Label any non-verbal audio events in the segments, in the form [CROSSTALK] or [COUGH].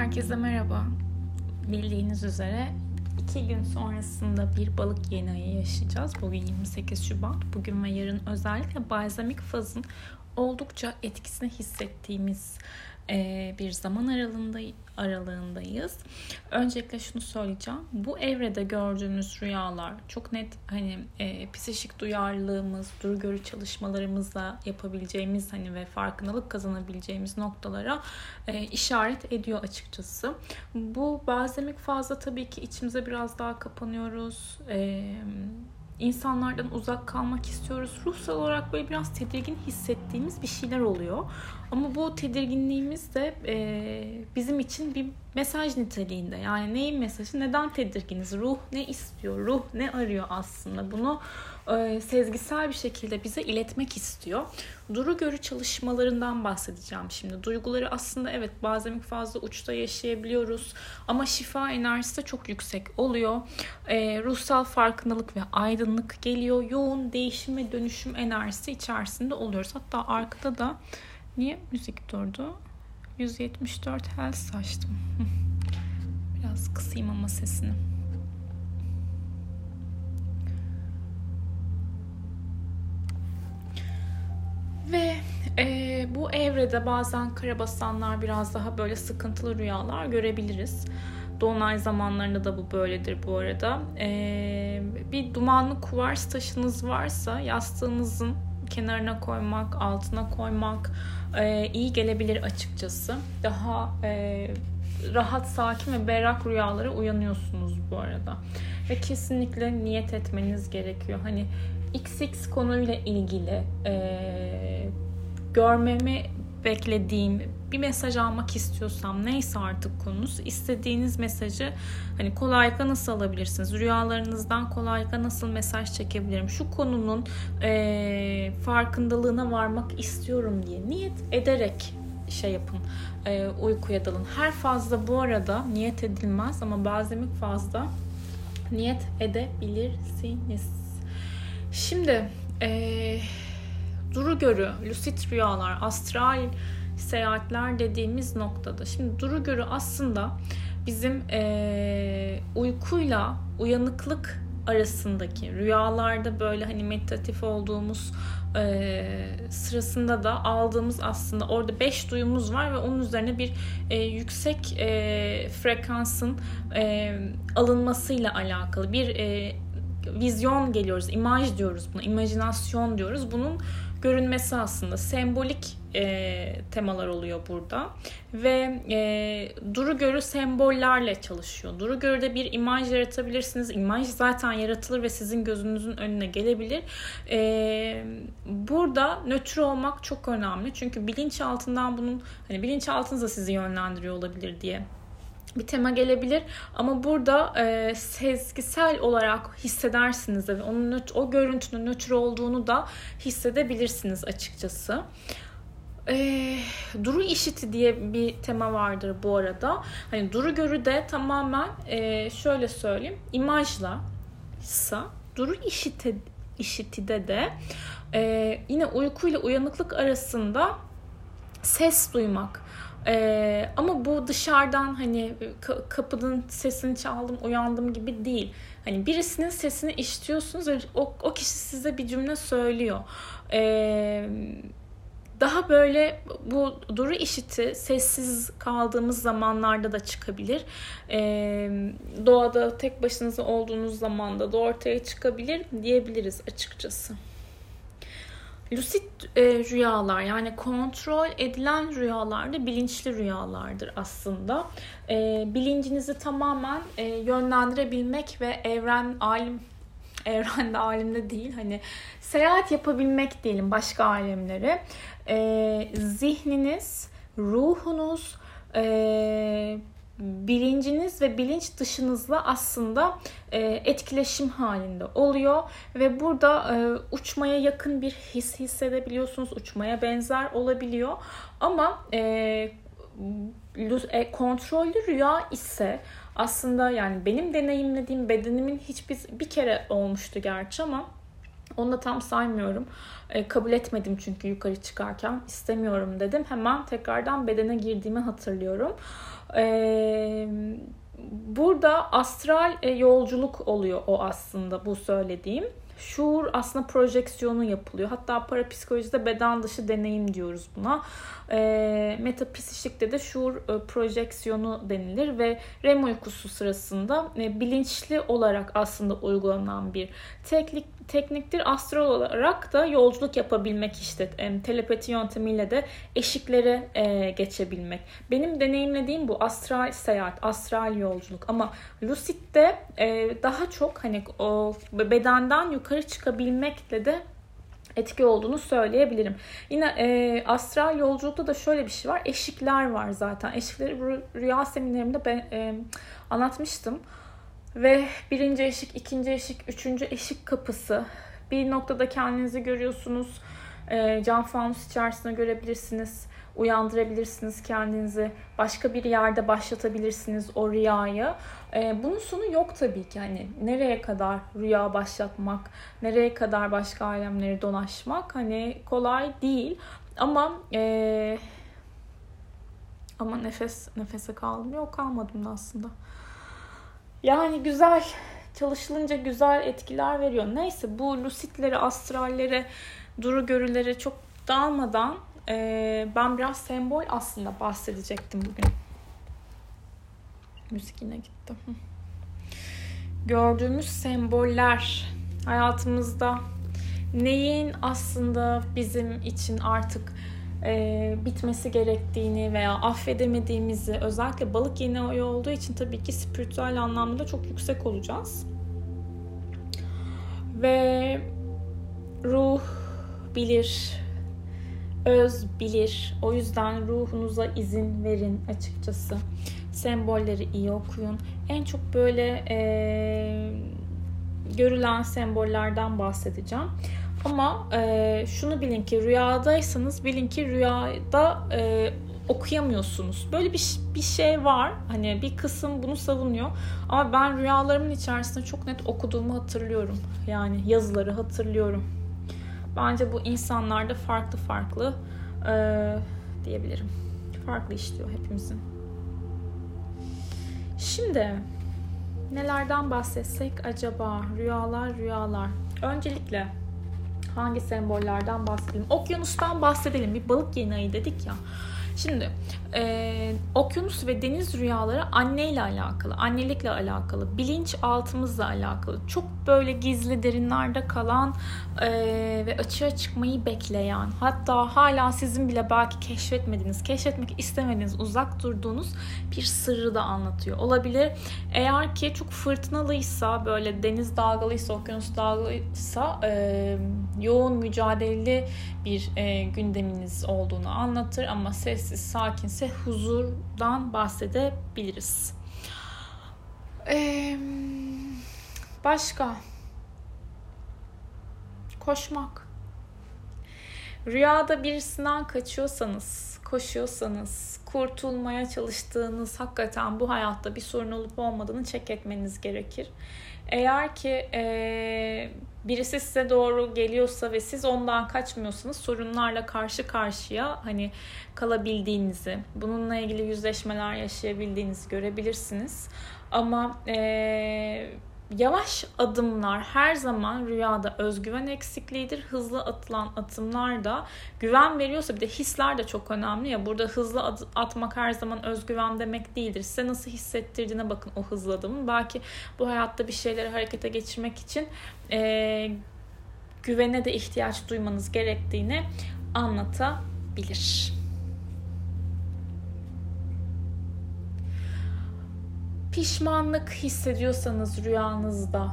Herkese merhaba. Bildiğiniz üzere iki gün sonrasında bir balık yeni ayı yaşayacağız. Bugün 28 Şubat. Bugün ve yarın özellikle balzamik fazın oldukça etkisini hissettiğimiz bir zaman aralığında aralığındayız. Öncelikle şunu söyleyeceğim. Bu evrede gördüğümüz rüyalar çok net hani e, psikik duyarlılığımız, duru görü çalışmalarımızla yapabileceğimiz hani ve farkındalık kazanabileceğimiz noktalara e, işaret ediyor açıkçası. Bu bazemik fazla tabii ki içimize biraz daha kapanıyoruz. Eee insanlardan uzak kalmak istiyoruz. Ruhsal olarak böyle biraz tedirgin hissettiğimiz bir şeyler oluyor. Ama bu tedirginliğimiz de e, bizim için bir mesaj niteliğinde. Yani neyin mesajı? Neden tedirginiz? Ruh ne istiyor? Ruh ne arıyor aslında? Bunu e, sezgisel bir şekilde bize iletmek istiyor. Duru görü çalışmalarından bahsedeceğim şimdi. Duyguları aslında evet bazen fazla uçta yaşayabiliyoruz ama şifa enerjisi de çok yüksek oluyor. E, ruhsal farkındalık ve aydınlık geliyor. Yoğun değişim ve dönüşüm enerjisi içerisinde oluyoruz. Hatta arkada da niye müzik durdu? 174 Hz açtım. [LAUGHS] Biraz kısayım ama sesini. Ve e, bu evrede bazen karabasanlar biraz daha böyle sıkıntılı rüyalar görebiliriz. Dolunay zamanlarında da bu böyledir bu arada. E, bir dumanlı kuvars taşınız varsa yastığınızın kenarına koymak, altına koymak e, iyi gelebilir açıkçası. Daha e, rahat, sakin ve berrak rüyalara uyanıyorsunuz bu arada. Ve kesinlikle niyet etmeniz gerekiyor. Hani XX konuyla ilgili e, görmemi beklediğim bir mesaj almak istiyorsam neyse artık konunuz istediğiniz mesajı hani kolaylıkla nasıl alabilirsiniz? Rüyalarınızdan kolaylıkla nasıl mesaj çekebilirim? Şu konunun e, farkındalığına varmak istiyorum diye niyet ederek şey yapın e, uykuya dalın. Her fazla bu arada niyet edilmez ama bazen fazla niyet edebilirsiniz. Şimdi e, duru görü, lucid rüyalar, astral seyahatler dediğimiz noktada. Şimdi duru görü aslında bizim e, uykuyla uyanıklık arasındaki rüyalarda böyle hani meditatif olduğumuz e, sırasında da aldığımız aslında orada beş duyumuz var ve onun üzerine bir e, yüksek e, frekansın e, alınmasıyla alakalı bir e, vizyon geliyoruz, imaj diyoruz buna, imajinasyon diyoruz. Bunun görünmesi aslında sembolik e, temalar oluyor burada ve e, duru görü sembollerle çalışıyor. Duru görüde bir imaj yaratabilirsiniz. İmaj zaten yaratılır ve sizin gözünüzün önüne gelebilir. E, burada nötr olmak çok önemli çünkü bilinç altından bunun hani bilinç altınıza sizi yönlendiriyor olabilir diye bir tema gelebilir ama burada e, sezgisel olarak hissedersiniz ve onun o görüntünün nötr olduğunu da hissedebilirsiniz açıkçası. E, duru işiti diye bir tema vardır bu arada. Hani duru görü de tamamen e, şöyle söyleyeyim imajla ise duru işiti işitide de e, yine uykuyla uyanıklık arasında ses duymak ee, ama bu dışarıdan hani kapının sesini çaldım uyandım gibi değil. Hani birisinin sesini işitiyorsunuz ve o, o kişi size bir cümle söylüyor. Ee, daha böyle bu duru işiti sessiz kaldığımız zamanlarda da çıkabilir. Ee, doğada tek başınıza olduğunuz zamanda da ortaya çıkabilir diyebiliriz açıkçası. Lucid e, rüyalar yani kontrol edilen rüyalar da bilinçli rüyalardır aslında. E, bilincinizi tamamen e, yönlendirebilmek ve evren alim [LAUGHS] evrende alemde değil hani seyahat yapabilmek diyelim başka alemlere. E, zihniniz, ruhunuz, e, bilinciniz ve bilinç dışınızla aslında e, etkileşim halinde oluyor ve burada e, uçmaya yakın bir his hissedebiliyorsunuz. Uçmaya benzer olabiliyor ama e, kontrollü rüya ise aslında yani benim deneyimlediğim bedenimin hiçbir bir kere olmuştu gerçi ama onu da tam saymıyorum. E, kabul etmedim çünkü yukarı çıkarken istemiyorum dedim. Hemen tekrardan bedene girdiğimi hatırlıyorum. Ee, burada astral e, yolculuk oluyor o aslında bu söylediğim. Şuur aslında projeksiyonu yapılıyor. Hatta parapsikolojide beden dışı deneyim diyoruz buna. E, metapsişikte de şuur e, projeksiyonu denilir ve REM uykusu sırasında e, bilinçli olarak aslında uygulanan bir teknik tekniktir. Astral olarak da yolculuk yapabilmek işte e, telepati yöntemiyle de eşiklere e, geçebilmek. Benim deneyimlediğim bu astral seyahat, astral yolculuk ama lucidde e, daha çok hani o bedenden yukarı çıkabilmekle de etki olduğunu söyleyebilirim. Yine e, astral yolculukta da şöyle bir şey var. Eşikler var zaten. Eşikleri rüya seminerimde ben e, anlatmıştım. Ve birinci eşik, ikinci eşik, üçüncü eşik kapısı. Bir noktada kendinizi görüyorsunuz. E, cam fanus içerisinde görebilirsiniz. Uyandırabilirsiniz kendinizi. Başka bir yerde başlatabilirsiniz o rüyayı. E, bunun sonu yok tabii ki. Hani nereye kadar rüya başlatmak, nereye kadar başka alemleri dolaşmak hani kolay değil. Ama e, ama nefes nefese kaldım. Yok kalmadım da aslında. Yani güzel çalışılınca güzel etkiler veriyor. Neyse bu lucidlere, astrallere, duru görülere çok dalmadan e, ben biraz sembol aslında bahsedecektim bugün. Müzik yine gitti. Gördüğümüz semboller hayatımızda neyin aslında bizim için artık e, bitmesi gerektiğini veya affedemediğimizi özellikle balık yeni ayı olduğu için tabii ki spiritüel anlamda çok yüksek olacağız. Ve ruh bilir, öz bilir. O yüzden ruhunuza izin verin açıkçası. Sembolleri iyi okuyun. En çok böyle e, görülen sembollerden bahsedeceğim. Ama e, şunu bilin ki rüyadaysanız bilin ki rüyada e, okuyamıyorsunuz. Böyle bir, bir şey var. Hani bir kısım bunu savunuyor. Ama ben rüyalarımın içerisinde çok net okuduğumu hatırlıyorum. Yani yazıları hatırlıyorum. Bence bu insanlarda farklı farklı e, diyebilirim. Farklı işliyor hepimizin. Şimdi nelerden bahsetsek acaba? Rüyalar, rüyalar. Öncelikle hangi sembollerden bahsedelim? Okyanustan bahsedelim. Bir balık yeni ayı dedik ya. Şimdi e, okyanus ve deniz rüyaları anneyle alakalı, annelikle alakalı, bilinç altımızla alakalı. Çok böyle gizli derinlerde kalan e, ve açığa çıkmayı bekleyen, hatta hala sizin bile belki keşfetmediğiniz, keşfetmek istemediğiniz, uzak durduğunuz bir sırrı da anlatıyor. Olabilir. Eğer ki çok fırtınalıysa, böyle deniz dalgalıysa, okyanus dalgalıysa e, yoğun mücadeleli bir e, gündeminiz olduğunu anlatır ama sessiz, sakinse huzurdan bahsedebiliriz. Ee, başka koşmak. Rüyada birisinden kaçıyorsanız, koşuyorsanız, kurtulmaya çalıştığınız hakikaten bu hayatta bir sorun olup olmadığını çek etmeniz gerekir. Eğer ki e, birisi size doğru geliyorsa ve siz ondan kaçmıyorsanız sorunlarla karşı karşıya hani kalabildiğinizi, bununla ilgili yüzleşmeler yaşayabildiğinizi görebilirsiniz. Ama e, yavaş adımlar her zaman rüyada özgüven eksikliğidir. Hızlı atılan atımlar da güven veriyorsa bir de hisler de çok önemli ya. Burada hızlı ad- atmak her zaman özgüven demek değildir. Size nasıl hissettirdiğine bakın o hızlı adımın. Belki bu hayatta bir şeyleri harekete geçirmek için e, güvene de ihtiyaç duymanız gerektiğini anlatabilir. Pişmanlık hissediyorsanız rüyanızda,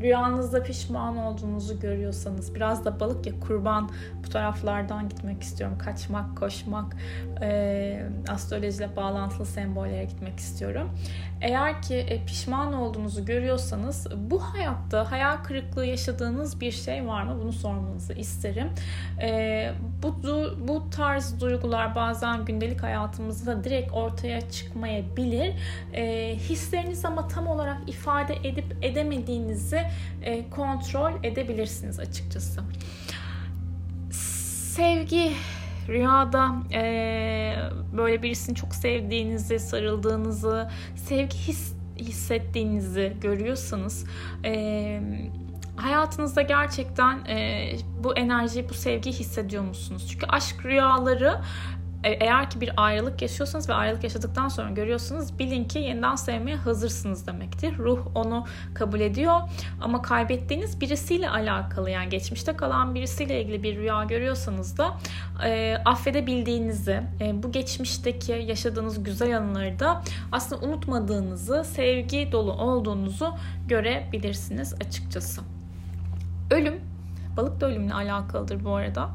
rüyanızda pişman olduğunuzu görüyorsanız, biraz da balık ya kurban bu taraflardan gitmek istiyorum. Kaçmak, koşmak, e, astrolojiyle bağlantılı sembollere gitmek istiyorum. Eğer ki e, pişman olduğunuzu görüyorsanız bu hayatta hayal kırıklığı yaşadığınız bir şey var mı? Bunu sormanızı isterim. E, bu, bu tarz duygular bazen gündelik hayatımızda direkt ortaya çıkmayabilir. E, hisleriniz ama tam olarak ifade edip edemediğinizi e, kontrol edebilirsiniz açıkçası. Sevgi rüyada e, böyle birisini çok sevdiğinizi, sarıldığınızı, sevgi his, hissettiğinizi görüyorsanız e, hayatınızda gerçekten e, bu enerjiyi, bu sevgiyi hissediyor musunuz? Çünkü aşk rüyaları eğer ki bir ayrılık yaşıyorsanız ve ayrılık yaşadıktan sonra görüyorsunuz bilin ki yeniden sevmeye hazırsınız demektir. Ruh onu kabul ediyor ama kaybettiğiniz birisiyle alakalı yani geçmişte kalan birisiyle ilgili bir rüya görüyorsanız da e, affedebildiğinizi, e, bu geçmişteki yaşadığınız güzel anıları da aslında unutmadığınızı, sevgi dolu olduğunuzu görebilirsiniz açıkçası. Ölüm, balık da ölümle alakalıdır bu arada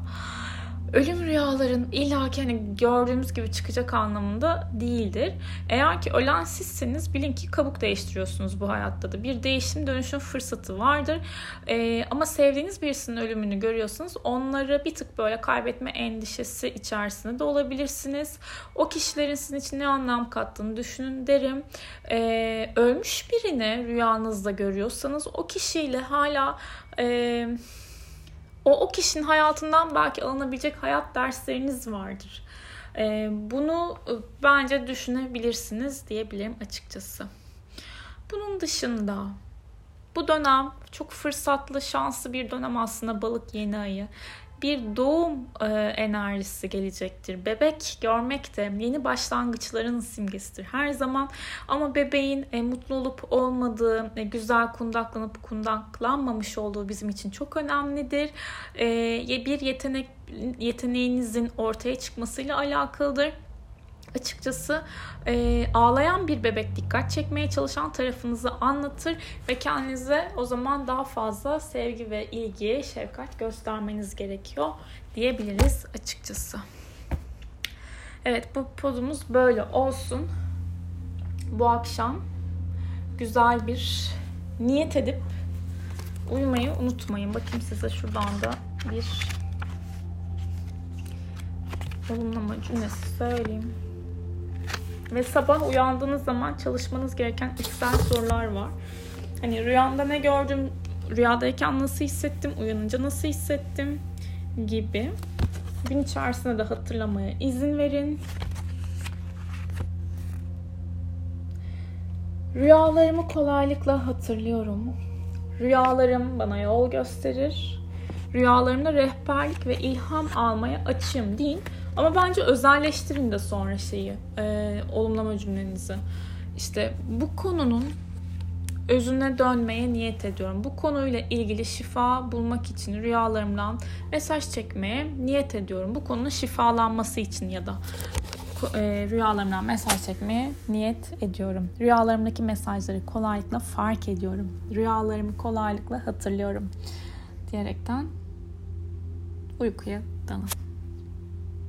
ölüm rüyaların illa ki hani gördüğümüz gibi çıkacak anlamında değildir. Eğer ki ölen sizseniz bilin ki kabuk değiştiriyorsunuz bu hayatta da. Bir değişim dönüşüm fırsatı vardır. Ee, ama sevdiğiniz birisinin ölümünü görüyorsanız onları bir tık böyle kaybetme endişesi içerisinde de olabilirsiniz. O kişilerin sizin için ne anlam kattığını düşünün derim. Ee, ölmüş birini rüyanızda görüyorsanız o kişiyle hala... E, o, o kişinin hayatından belki alınabilecek hayat dersleriniz vardır. E, bunu bence düşünebilirsiniz diyebilirim açıkçası. Bunun dışında bu dönem çok fırsatlı, şanslı bir dönem aslında balık yeni ayı bir doğum e, enerjisi gelecektir. Bebek görmek de yeni başlangıçların simgesidir her zaman. Ama bebeğin e, mutlu olup olmadığı, e, güzel kundaklanıp kundaklanmamış olduğu bizim için çok önemlidir. E, bir yetenek yeteneğinizin ortaya çıkmasıyla alakalıdır açıkçası e, ağlayan bir bebek dikkat çekmeye çalışan tarafınızı anlatır ve kendinize o zaman daha fazla sevgi ve ilgi, şefkat göstermeniz gerekiyor diyebiliriz açıkçası. Evet bu podumuz böyle olsun. Bu akşam güzel bir niyet edip uyumayı unutmayın. Bakayım size şuradan da bir olumlama cümlesi söyleyeyim. Ve sabah uyandığınız zaman çalışmanız gereken içsel sorular var. Hani rüyamda ne gördüm, rüyadayken nasıl hissettim, uyanınca nasıl hissettim gibi. Gün içerisinde de hatırlamaya izin verin. Rüyalarımı kolaylıkla hatırlıyorum. Rüyalarım bana yol gösterir. Rüyalarımda rehberlik ve ilham almaya açığım deyin. Ama bence özelleştirin de sonra şeyi, e, olumlama cümlenizi. İşte bu konunun özüne dönmeye niyet ediyorum. Bu konuyla ilgili şifa bulmak için rüyalarımdan mesaj çekmeye niyet ediyorum. Bu konunun şifalanması için ya da e, rüyalarımdan mesaj çekmeye niyet ediyorum. Rüyalarımdaki mesajları kolaylıkla fark ediyorum. Rüyalarımı kolaylıkla hatırlıyorum diyerekten uykuya dalın.